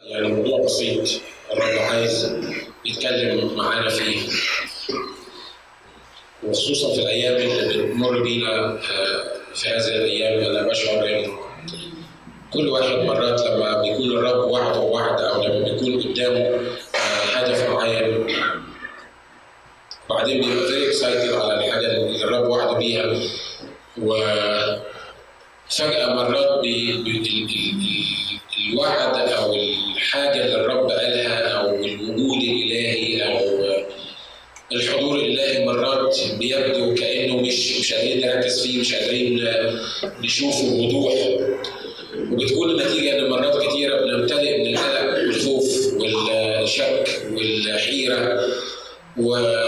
يعني موضوع بسيط. الرب عايز يتكلم معانا فيه. وخصوصا في الأيام اللي بتمر بينا في هذه الأيام أنا بشعر إن كل واحد مرات لما بيكون الرب وعده وعد أو لما بيكون قدامه هدف معين وبعدين بيبقى very excited على الحاجة اللي الرب وعده بيها. وفجأة مرات بي بي الوعد أو الحاجة اللي الرب قالها أو الوجود الإلهي أو الحضور الإلهي مرات بيبدو كأنه مش مش قادرين نركز فيه مش قادرين نشوفه بوضوح وبتكون النتيجة إن مرات كثيره بنمتلئ من القلق والخوف والشك والحيرة ومرات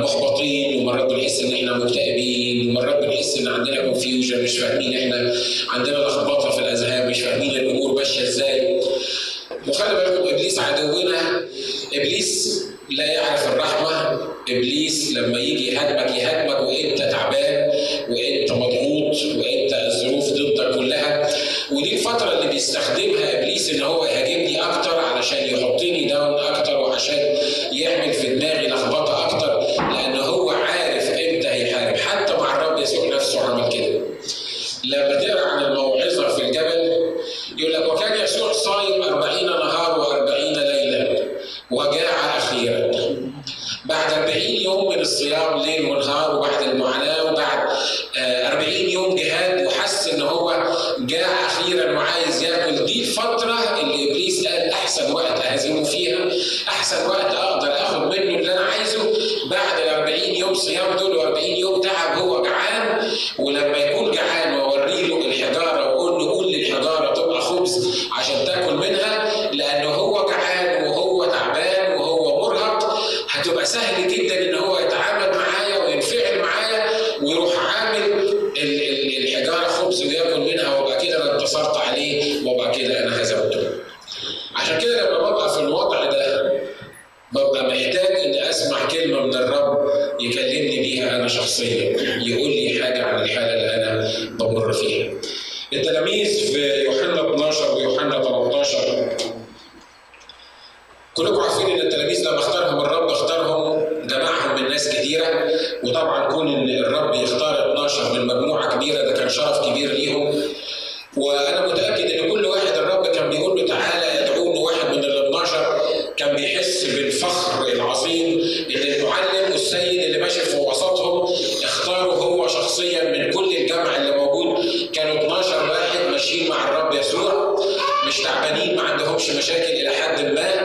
محبطين ومرات بنحس إن إحنا مكتئبين ومرات بنحس إن عندنا كونفيوجن مش فاهمين إحنا عندنا لخبطة في الأذهان مش فاهمين الأمور ماشية إزاي. وخلي بالكم إبليس عدونا إبليس كلكم عارفين ان التلاميذ لما اختارهم الرب اختارهم جمعهم من ناس كثيرة. وطبعا كون إن الرب يختار 12 من مجموعة كبيرة ده كان شرف كبير ليهم. وأنا متأكد إن كل واحد الرب كان بيقول له تعالى يدعو له واحد من ال 12 كان بيحس بالفخر العظيم ان المعلم والسيد اللي ماشي في وسطهم اختاره هو شخصيا من كل الجمع اللي موجود. كانوا 12 واحد ماشيين مع الرب يسوع مش تعبانين ما عندهمش مشاكل إلى حد ما.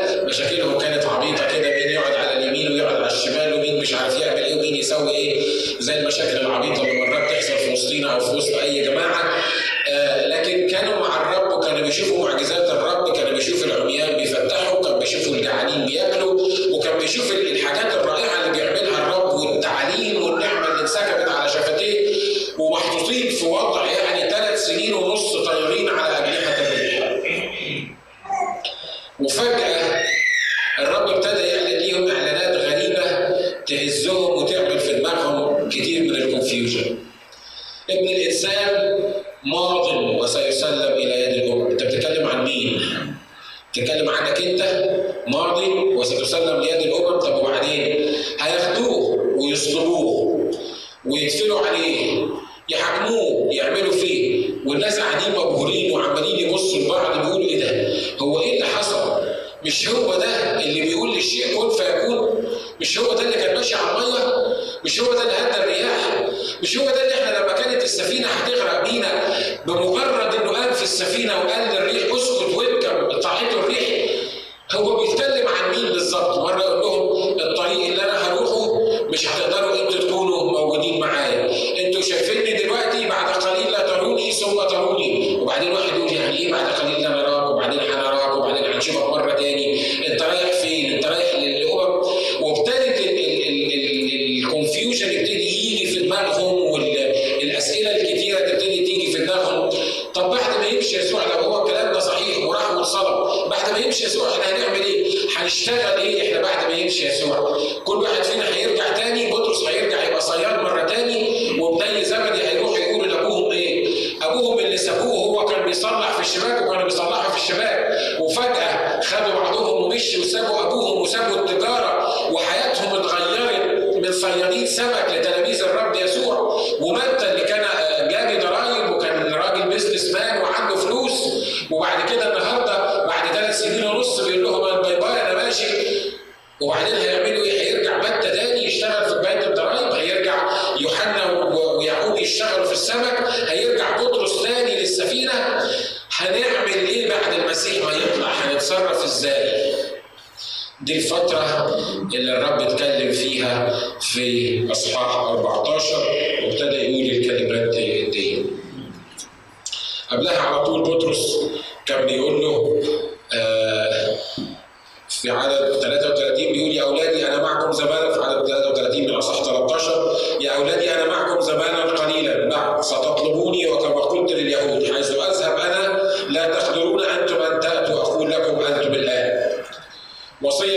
يسوي إيه؟ زي المشاكل العبيطه اللي مرات تحصل في وسطينا أو في وسط أي جماعة. آه لكن كانوا مع الرب وكانوا بيشوفوا معجزات الرب كانوا بيشوفوا العميان بيفتحوا كانوا بيشوفوا الجعانين بياكلوا وكان بيشوف الحاجات دي الفترة اللي الرب اتكلم فيها في أصحاح 14 وابتدى يقول الكلمات دي. قبلها على طول بطرس كان بيقول له آه في عدد 33 بيقول يا أولادي أنا معكم زمانا في عدد 33 من أصحاح 13 يا أولادي أنا معكم زمانا قليلا بعد ستطلبوني وكما قلت لليهود حيث أذهب أنا لا تخبروني wɔsɛ yɛ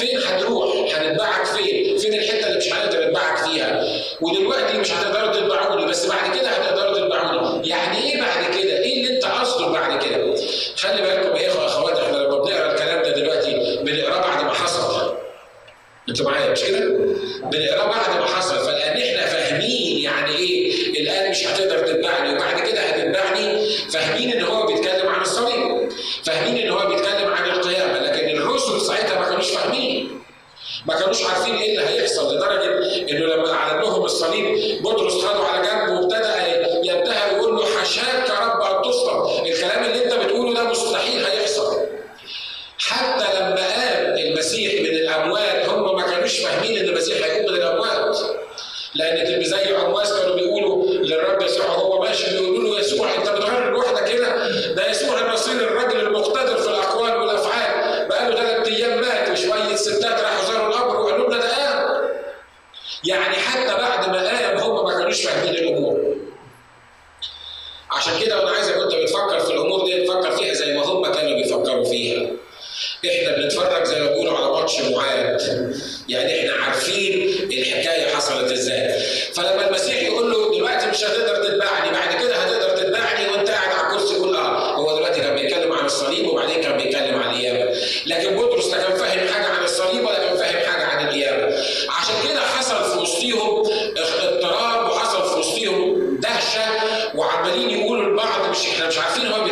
فين هتروح؟ هنتبعك فين؟ فين الحتة اللي مش هنقدر نتبعك فيها؟ ودلوقتي مش هتقدروا تتبعوني بس بعد كده هتقدروا تتبعوني، يعني إيه بعد كده؟ إيه اللي أنت قصده بعد كده؟ خلي بالكم يا إخوة أخوات إحنا لما بنقرأ الكلام ده دلوقتي بنقراه بعد ما حصل. أنتوا معايا مش كده؟ Chacina vai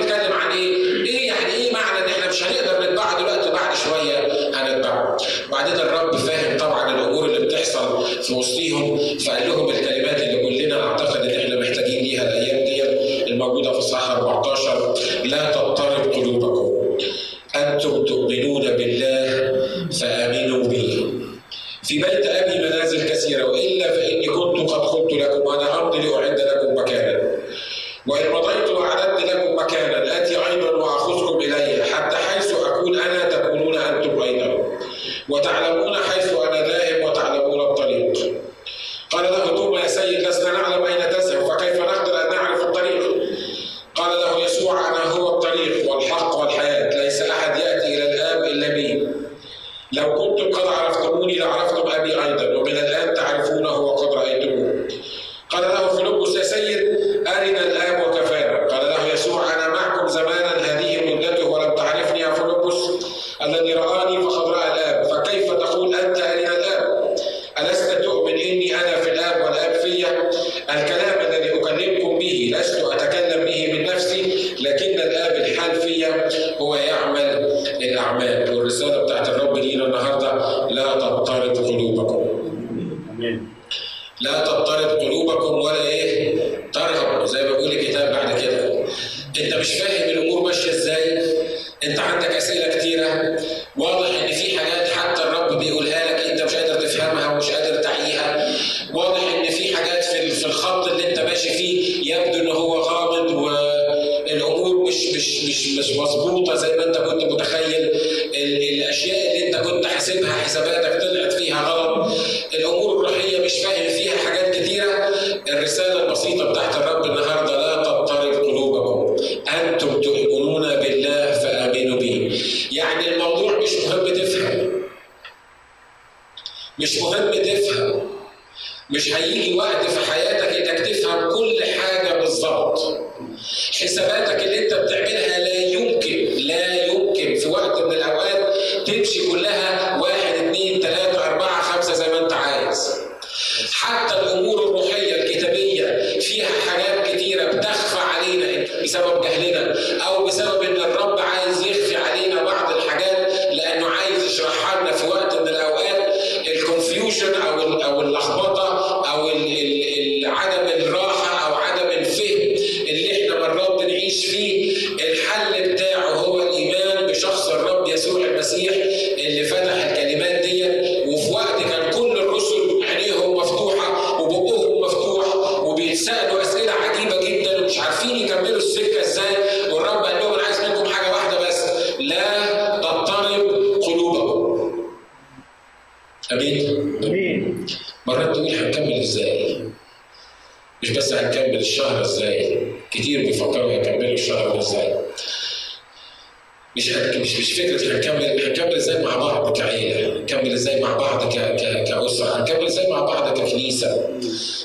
بص هنكمل زي مع بعض ككنيسه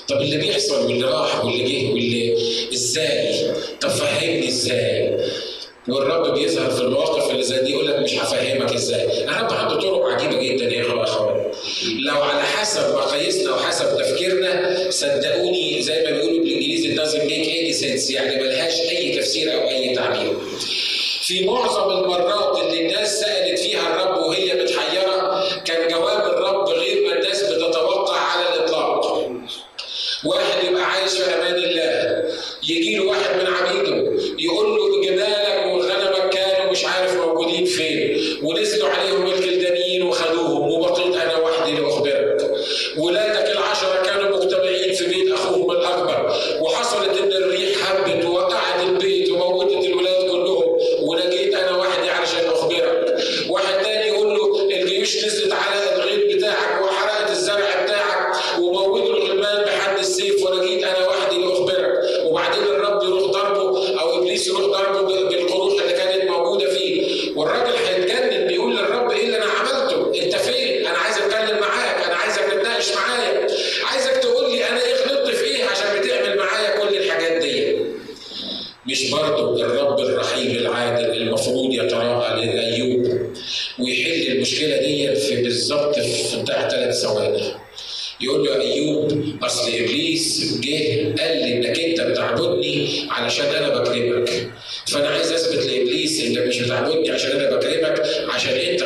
طب اللي بيحصل واللي راح واللي جه واللي إزاي؟ طب فهمني إزاي؟ والرب بيظهر في المواقف اللي زي دي يقول لك مش هفهمك إزاي. الرب عنده طرق عجيبة جدا يا اخوان لو على حسب مقاييسنا وحسب تفكيرنا صدقوني زي ما بيقولوا بالإنجليزي doesn't make any sense يعني ملهاش أي تفسير أو أي تعبير. في معظم المرات اللي الناس سألت فيها الرب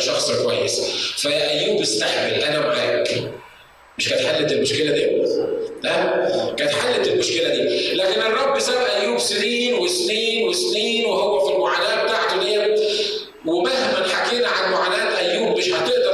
شخص كويس. فيا أيوب استحمل أنا معاك. مش كانت حلت المشكلة دي؟ لا كانت حلت المشكلة دي. لكن الرب ساب أيوب سنين وسنين وسنين وهو في المعاناة بتاعته ديت. ومهما حكينا عن معاناة أيوب مش هتقدر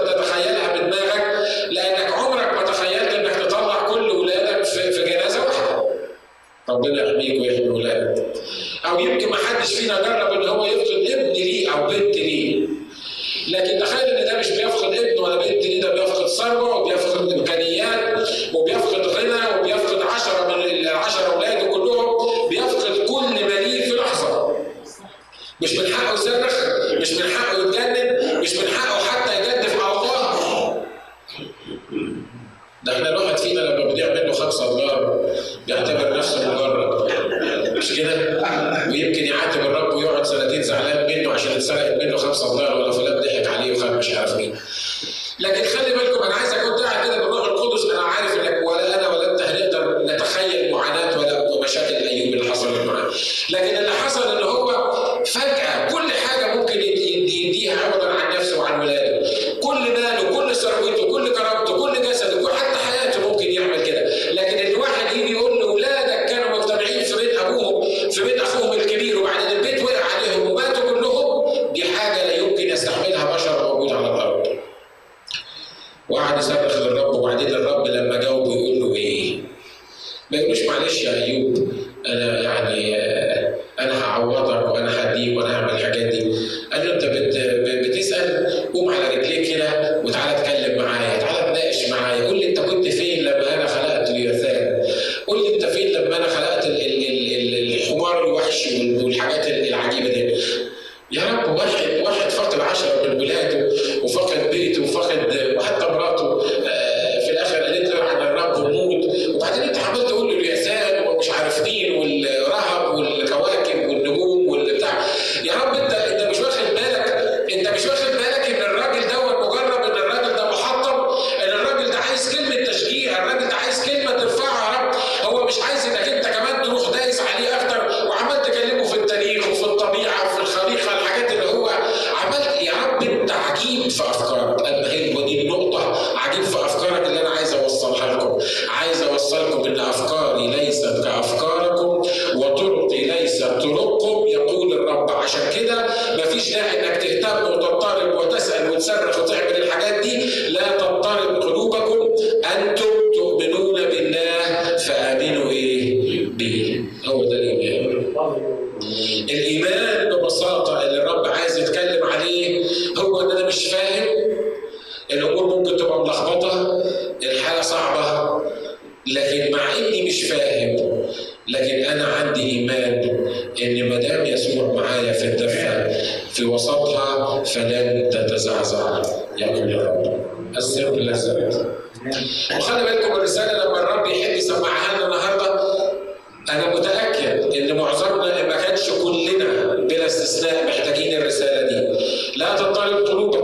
أنا متأكد إن معظمنا ما كانش كلنا بلا استثناء محتاجين الرسالة دي. لا تضطرب قلوبك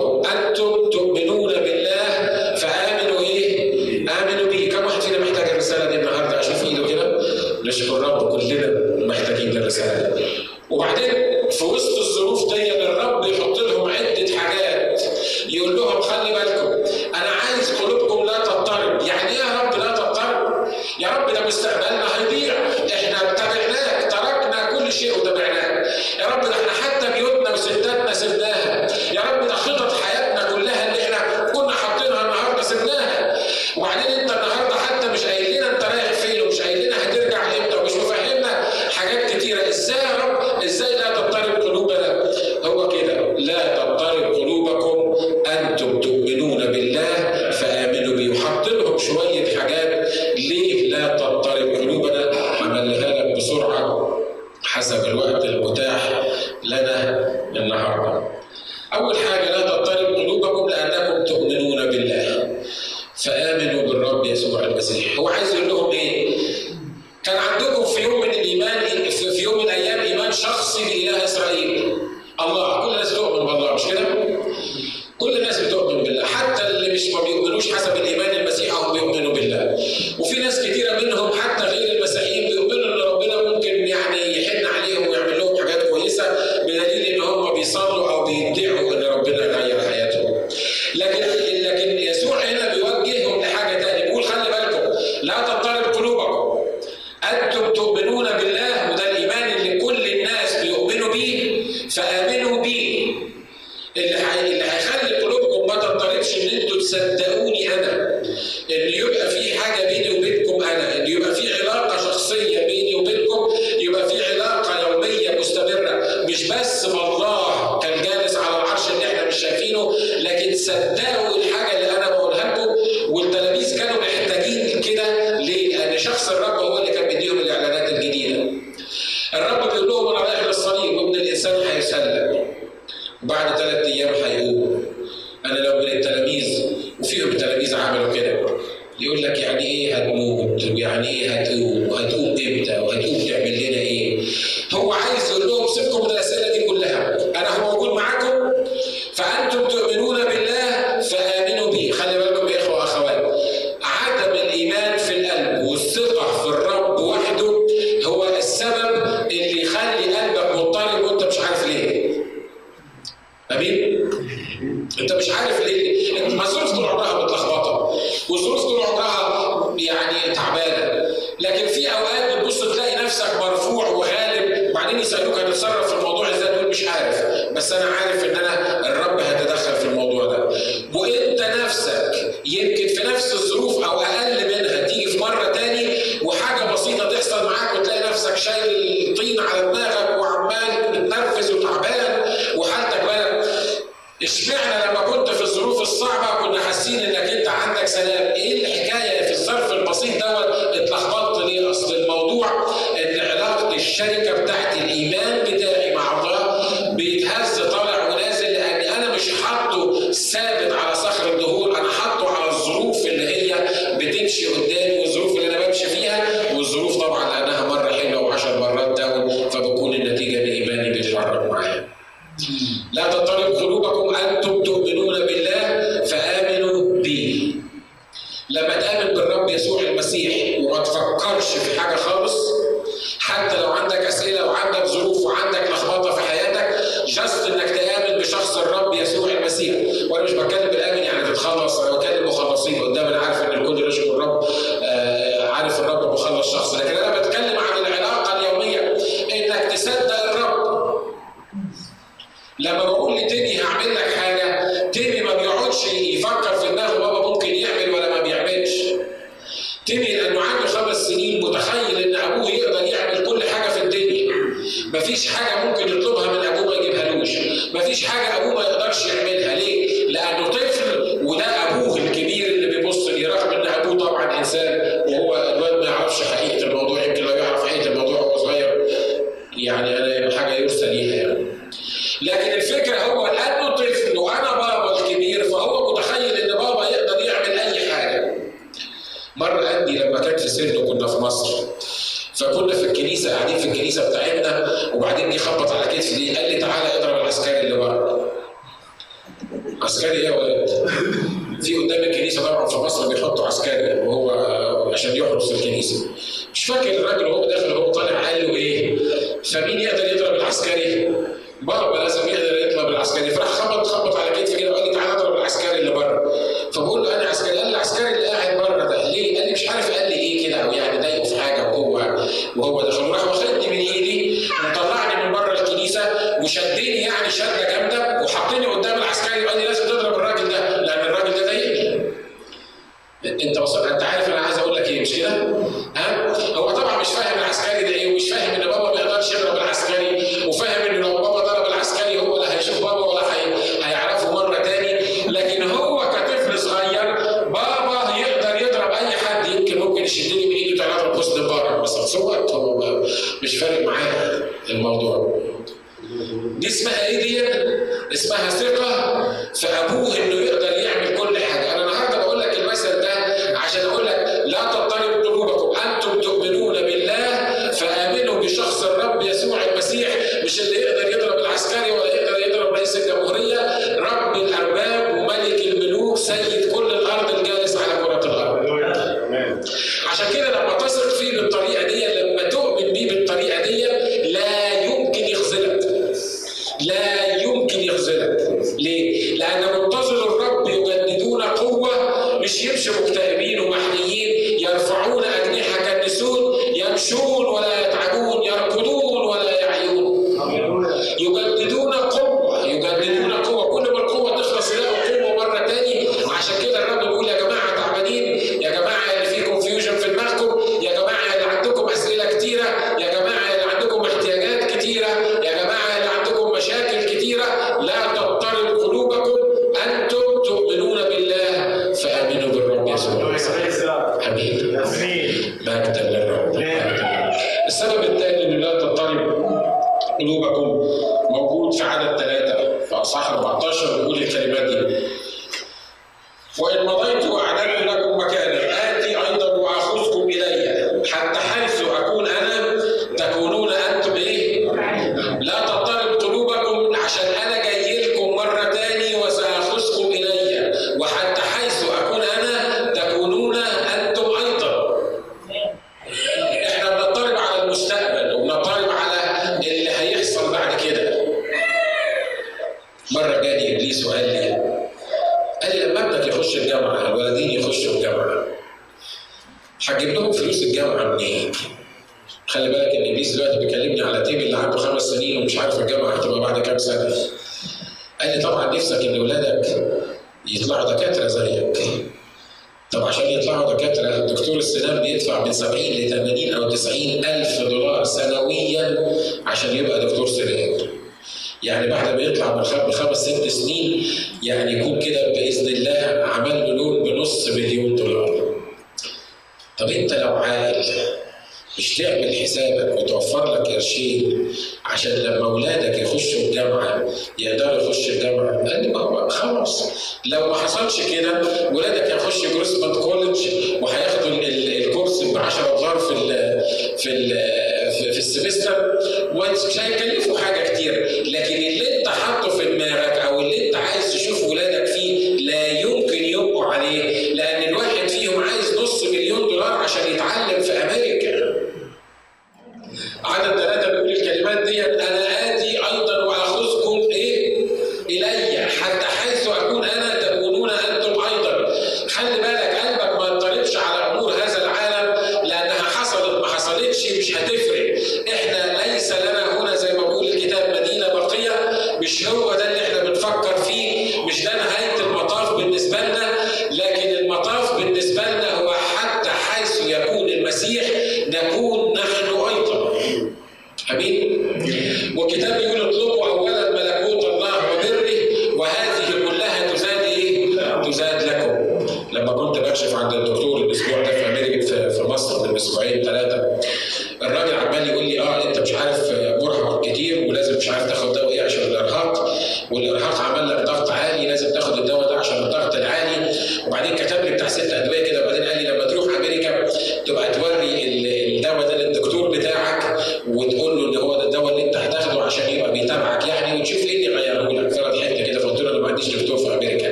حاسين إنك أنت عندك سلام. إيه الحكاية في الظرف البسيط دوت؟ اتلخبطت ليه؟ أصل الموضوع إن علاقة الشركة بتاعتك الحاجة اللي بره عسكري إيه يا ولاد؟ في قدام الكنيسة طبعا في مصر بيحطوا عسكري وهو عشان يحرس الكنيسة. مش فاكر الراجل وهو داخل وهو طالع قال له إيه؟ فمين يقدر يضرب العسكري؟ بابا لازم يقدر يضرب العسكري فراح خبط خبط على كتفه كده وقال لي تعالى اضرب العسكري اللي بره. انت لو عاقل مش تعمل حسابك وتوفر لك قرشين عشان لما اولادك يخشوا الجامعة يقدروا يخشوا الجامعة قال ما هو خلاص. لو ما حصلش كده ولادك هيخش جروسمان كولج وهياخدوا الكورس ب 10 دولار في الـ في الـ في السمستر ومش هيكلفوا حاجة كتير. لكن اللي انت حاطه في دماغك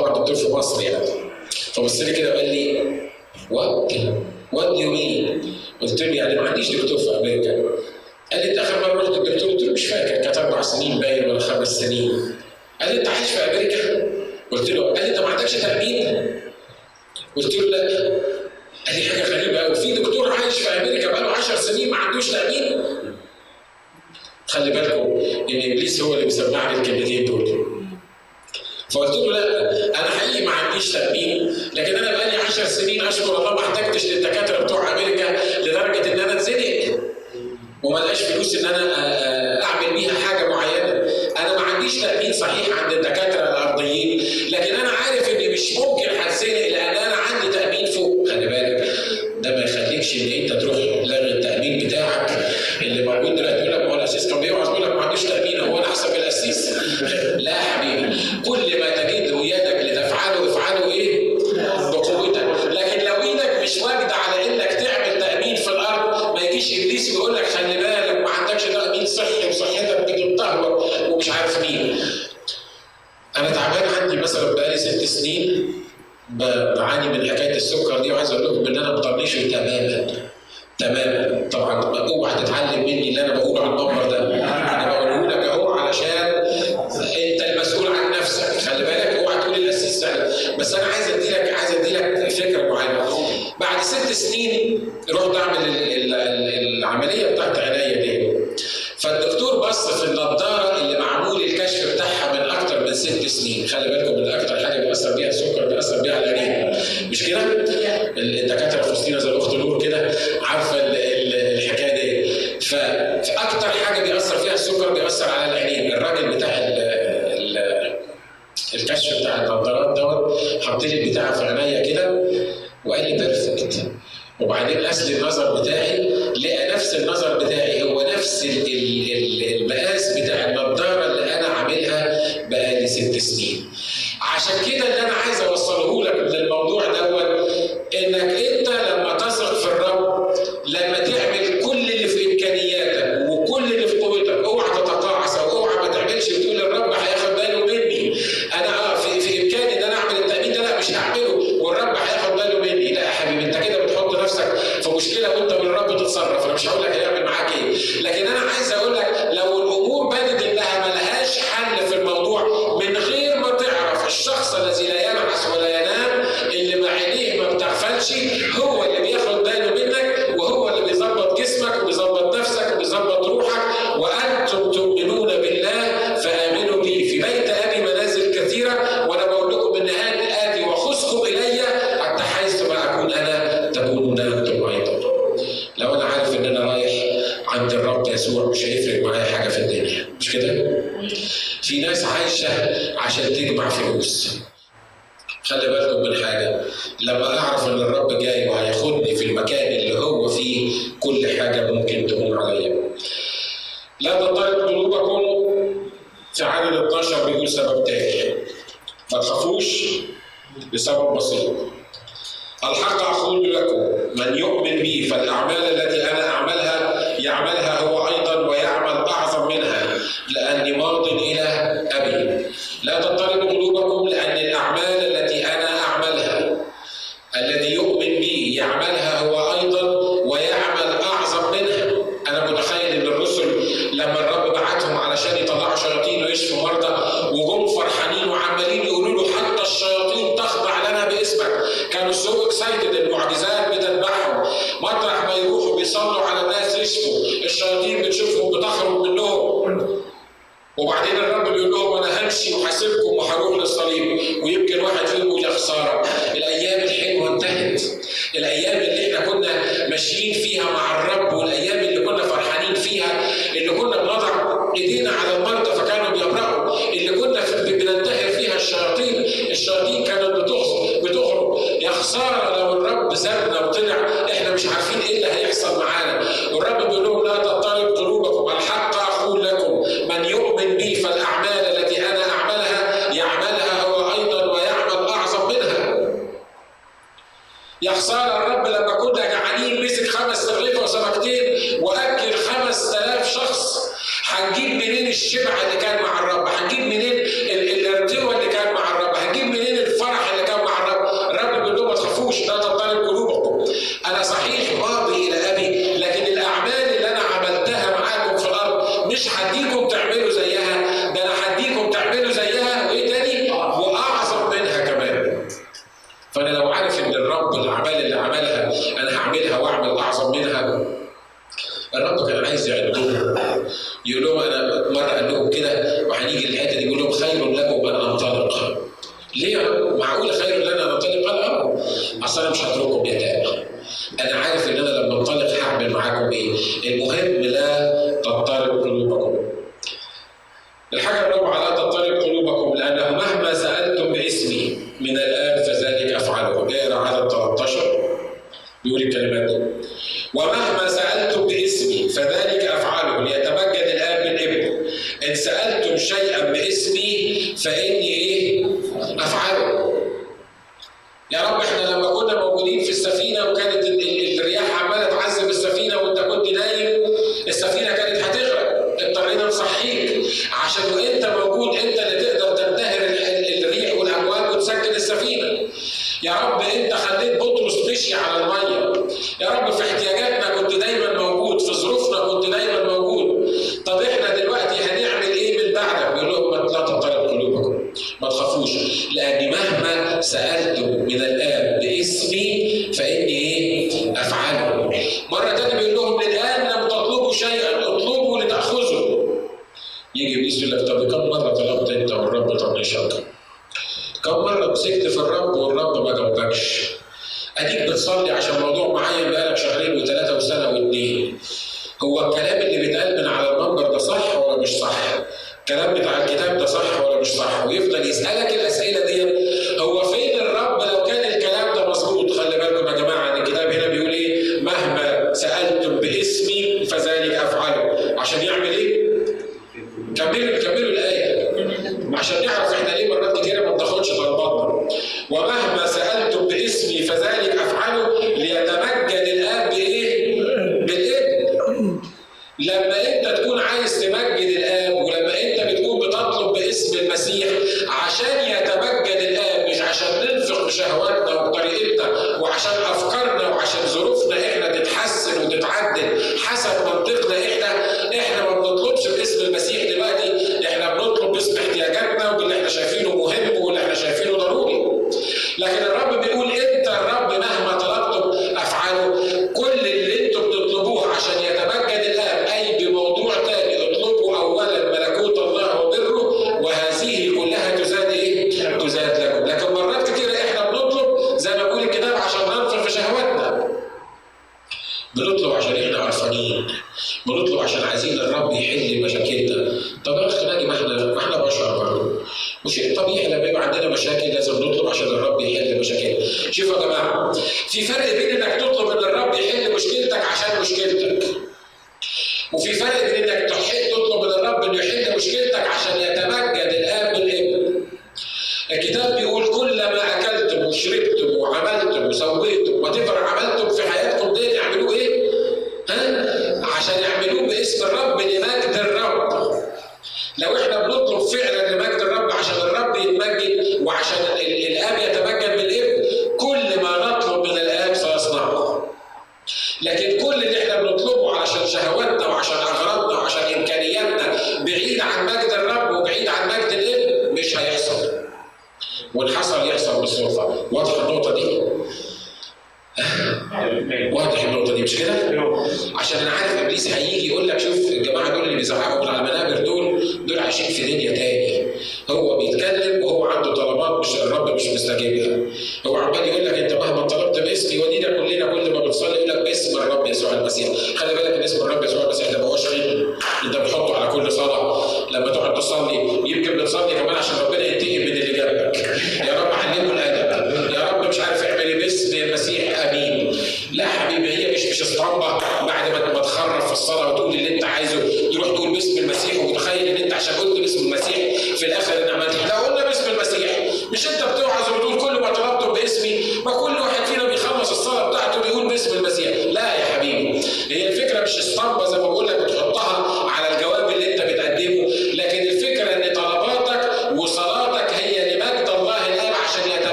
طبعا دكتور في مصر يعني. فبص لي كده وقال لي what what you mean? قلت له يعني ما عنديش دكتور في أمريكا. قال لي أنت آخر مرة رحت الدكتور؟ قلت له مش فاكر. كانت أربع سنين باين ولا خمس سنين. قال لي أنت عايش في أمريكا؟ قلت له قال لي أنت ما عندكش تأمين؟ قلت له لا. قال لي حاجة غريبة قوي في دكتور عايش في أمريكا بقاله 10 سنين ما عندوش تأمين. خلي بالكم إن إبليس هو اللي مسمعني الكلمتين دول. فقلت له لا أنا حقيقي ما عنديش ترميم لكن أنا بقالي 10 سنين أشكر الله ما احتجتش للدكاترة بتوع أمريكا لدرجة إن أنا اتزنق وما لقاش فلوس إن أنا آه، آه، أعمل بيها حاجة معينة. أنا ما عنديش تأمين صحيح عند الدكاترة الأرضيين لكن أنا عارف ان مش ممكن هتزنق خلي بالكم من أكتر حاجة بيأثر بيها السكر بيأثر بيها على العينين مش كده؟ الدكاترة في زي الاخت نور كده عارفة الحكاية دي. فاكتر حاجة بيأثر فيها السكر بيأثر على العينين الراجل بتاع الكشف بتاع النظارات دوت حط لي البتاع في عينيا كده وقال لي perfect وبعدين قاس لي النظر بتاعي لقى نفس النظر بتاعي هو نفس المقاس بتاع النظارة اللي أنا عاملها ست سنين عشان كده اللي أنا عايز أوصله لا تضطرب قلوبكم في عدد 12 بيقول سبب تاني. ما تخافوش لسبب بسيط. الحق أقول لكم من يؤمن بي فالأعمال التي أنا أعملها يعملها هو أيضا ويعمل أعظم منها لأني مرض إلى أبي. لا تضطرب قلوبكم ببلاش أديك بتصلي عشان موضوع معين بقالك شهرين وثلاثة وسنة واثنين هو الكلام اللي بيتقال من على المنبر ده صح ولا مش صح؟ الكلام بتاع الكتاب ده صح ولا مش صح؟ ويفضل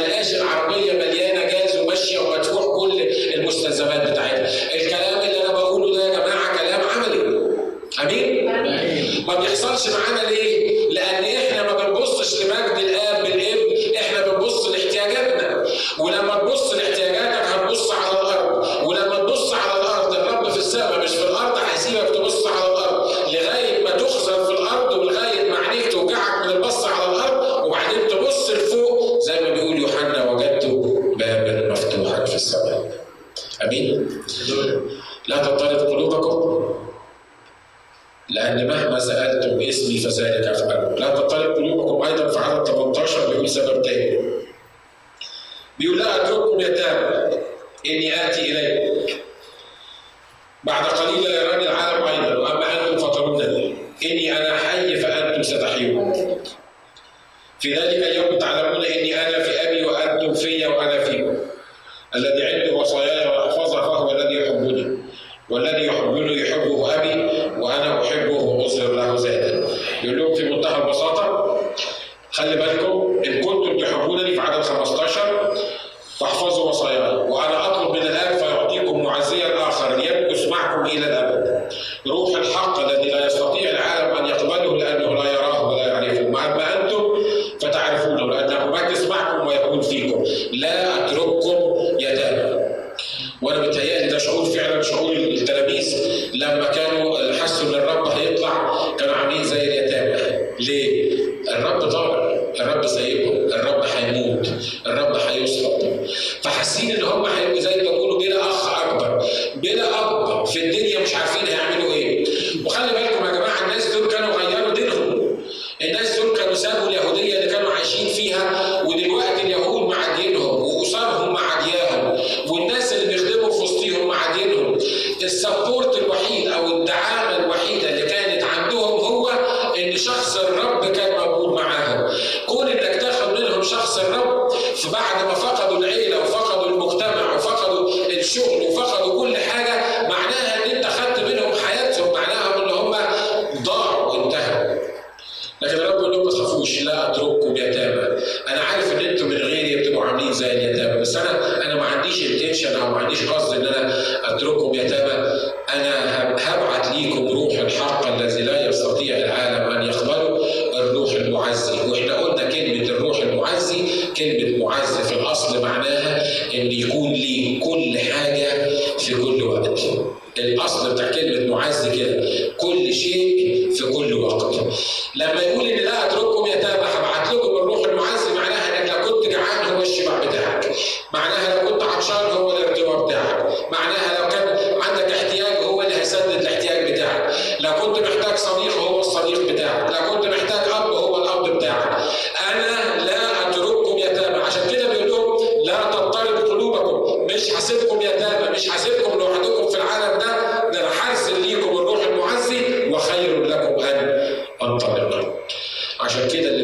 الشهر ما لقاش العربية مليانة جاز وماشية ومدفوع كل المستلزمات بتاعتها. الكلام اللي أنا بقوله ده يا جماعة كلام عملي. امين؟ ما بيحصلش معانا ليه؟ لأن إحنا ما بنبصش لمجد الاب بالابن، إحنا بنبص لاحتياجاتنا. ولما تبص لاحتياجاتك هتبص على الأرض، ولما تبص على الأرض الرب في السماء مش في الأرض هيسيبك تبص على الأرض لغايه ما تخزن في الأرض ولغايه ما عينيك توجعك من البص على الأرض وبعدين تبص لفوق زي ما بيقول يوحنا وجدت بابا مفتوحا في السماء. امين؟ لا تضطرب قلوبكم لأن مهما سألتم باسمي فذلك أفعله، لا تضطرب قلوبكم أيضا في عدد 18 بيقول سبب تاني. بيقول لا أترككم يتامى إني آتي إليكم. بعد قليل لا يراني العالم أيضا وأما أنتم فترونني إني أنا حي فأنتم ستحيون. في ذلك اليوم تعلمون إني أنا في أبي وأنتم في وأنا فيكم. الذي عنده وصاياي ويحفظها فهو الذي يحبني والذي يحبني يحبه ابي وأنا احبه واظهر له ذاتا يقول لهم في منتهى البساطه خلي بالكم ان كنتم تحبونني في عدد 15 فاحفظوا وصاياي وأنا اطلب من الاب فيعطيكم معزيا اخر ليمكث معكم إلى الابد روح الحق الذي لا يستطيع العالم ان يقبله لأنه لا يراه ولا يعرفه اما أنتم الرب ضارب الرب سايبهم الرب هيموت الرب هيصلب فحاسين إن هم هيبقوا زي ما بيقولوا بلا أخ أكبر بلا أب في الدنيا مش عارفين هيعملوا إيه. وخلي بالكم يا جماعة الناس دول كانوا غيروا دينهم. الناس دول كانوا سابوا اليهودية اللي كانوا عايشين فيها ودلوقتي اليهود مع دينهم وأسرهم مع دينهم والناس اللي بيخدموا في وسطيهم مع دينهم. ال support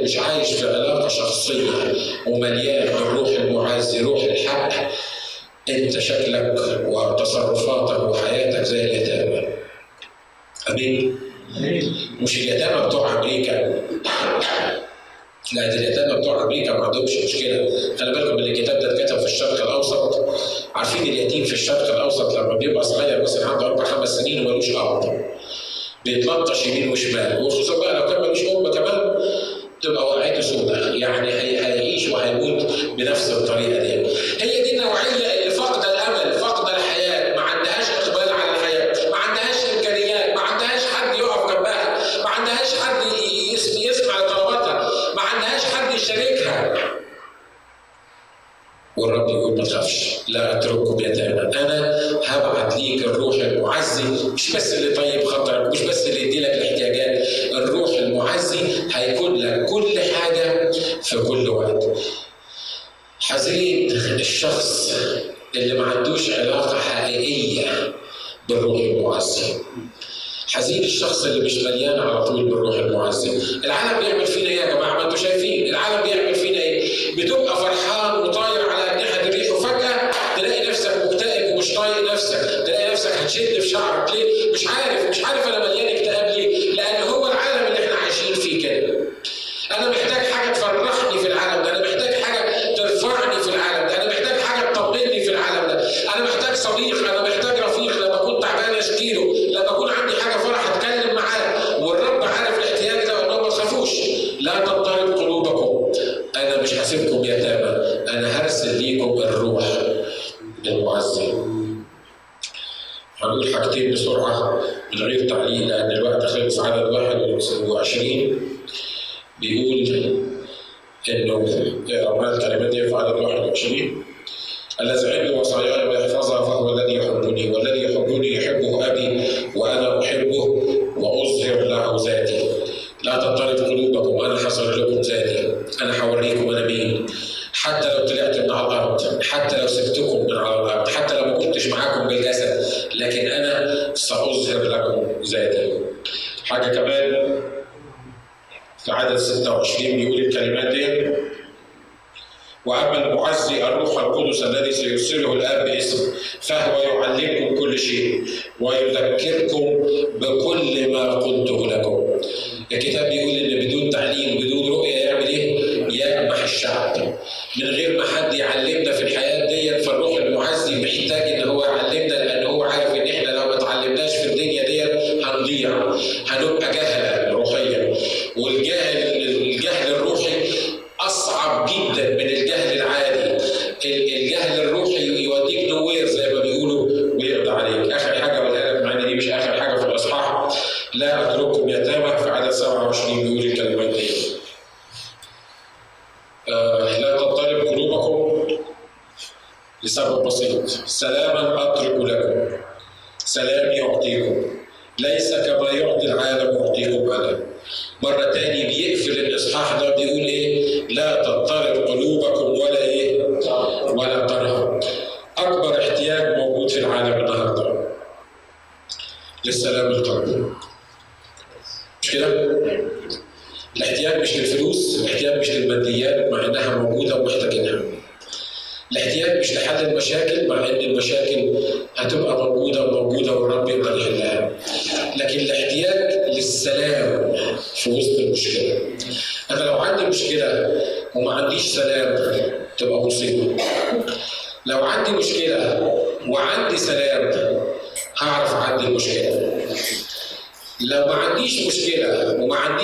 مش عايش في علاقة شخصية ومليان بالروح المعزي روح الحق. انت شكلك وتصرفاتك وحياتك زي اليتامى. أمين؟ مش اليتامى بتوع أمريكا. لا ده اليتامى بتوع أمريكا ما عندهمش مشكلة. خلي بالكم إن الكتاب ده اتكتب في الشرق الأوسط. عارفين اليتيم في الشرق الأوسط لما بيبقى صغير مثلا عنده أربع خمس سنين ومالوش أب. بيتلطش يمين وشمال وخصوصا بقى لو كان ملوش أم كمان. تبقى وقعته سوداء يعني هيعيش وهيموت بنفس الطريقة دي. هي دي النوعية اللي فاقده الأمل فاقده الحياة. ما عندهاش إقبال على الحياة. ما عندهاش إمكانيات. ما عندهاش حد يقف جنبها. ما عندهاش حد يسمع لطلباتها. ما عندهاش حد يشاركها. والرب يقول ما تخافش لا أترككم يتامى. أنا هبعت ليك الروح المعزي مش بس اللي طيب خاطرك مش بس اللي يدي لك الاحتياجات. الروح المعزي هيكون لك كل حاجة في كل وقت. حزين الشخص اللي ما عندوش علاقة حقيقية بالروح المعزي حزين الشخص اللي مش مليان على طول بالروح المعزي العالم بيعمل فينا إيه يا جماعة؟ ما أنتوا شايفين. العالم بيعمل فينا إيه؟ بتبقى فرحان وطاير على اجنحه الريح وفجأة تلاقي نفسك مكتئب ومش طايق نفسك. تلاقي نفسك هتشد في شعرك. ليه؟ مش عارف. مش عارف أنا مليان لسبب بسيط. سلاما أترك لكم. سلامي أعطيكم. ليس كما يعطي العالم يعطيكم أنا. مرة تاني بيقفل الإصحاح ده بيقول إيه؟ لا تطلع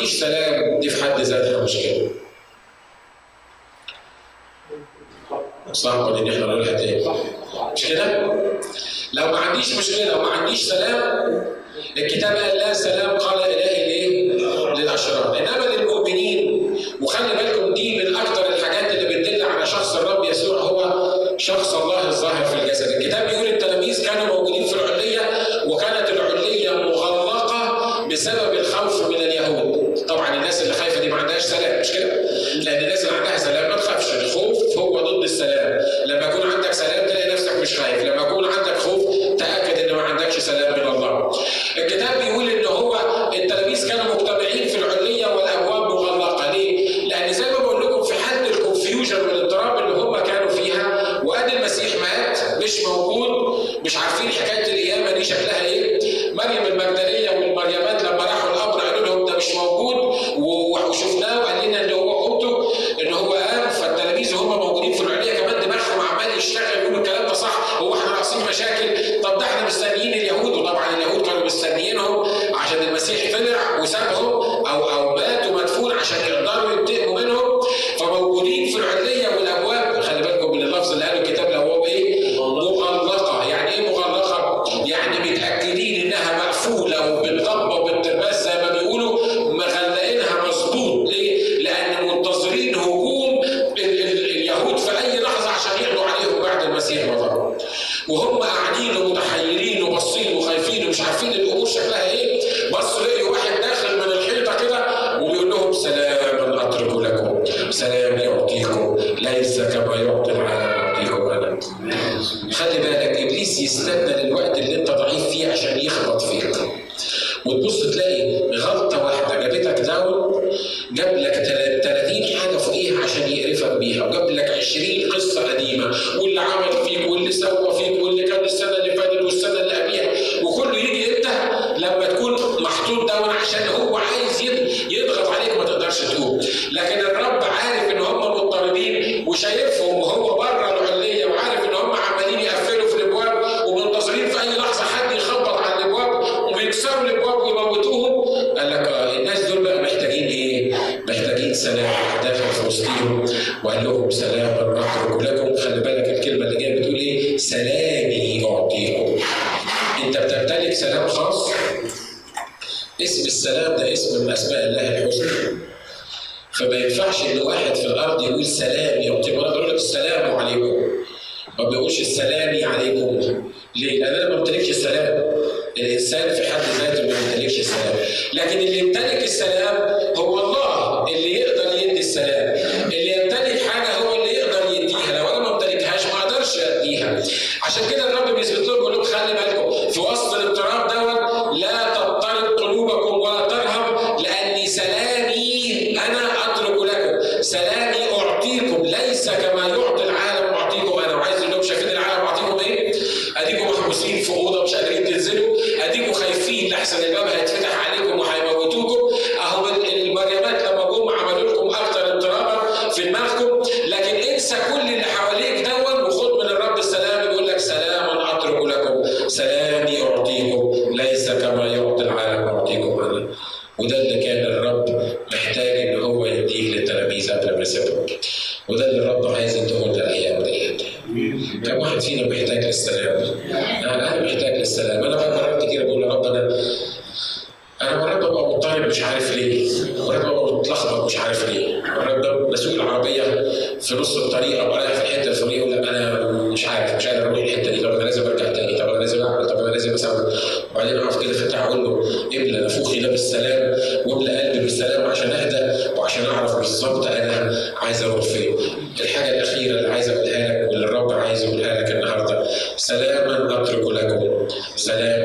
مفيش سلام دي في حد ذاتها مشكله صعب ولا ان إحنا نقولها تاني. مش كده؟ لو ما عنديش مشكلة وما عنديش سلام الكتاب قال لا سلام قال السلام داخل فلسطين وقال لهم سلام أترك لكم. خلي بالك الكلمة اللي جاية بتقول إيه؟ سلامي أعطيكم. أنت بتمتلك سلام خاص؟ اسم السلام ده اسم من أسماء الله الحسنى. فما ينفعش إن واحد في الأرض يقول سلام يعطيكم أنا بقول لك السلام عليكم. ما بيقولش السلامي عليكم. ليه؟ لأن أنا ما بمتلكش السلام الإنسان في حد ذاته ما بيمتلكش السلام لكن السلام وبعدين اقف كده فاتح أقول له املى نفوخي ده بالسلام واملى قلبي بالسلام عشان أهدى وعشان أعرف بالظبط أنا عايز أروح فين. الحاجة الأخيرة اللي عايز أقولها لك واللي الرب عايز يقولها لك النهارده سلاما أترك لكم سلام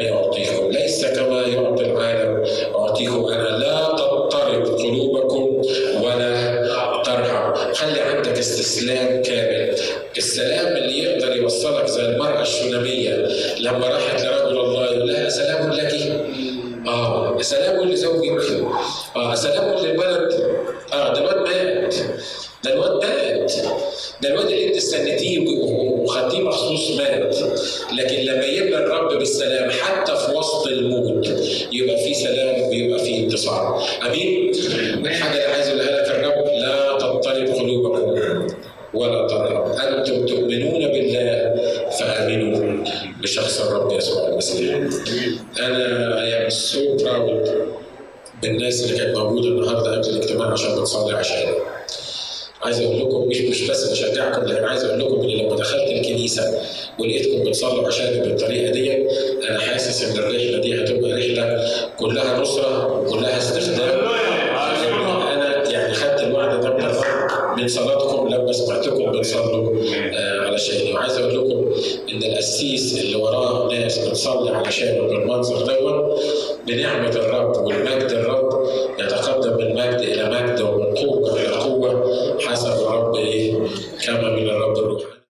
le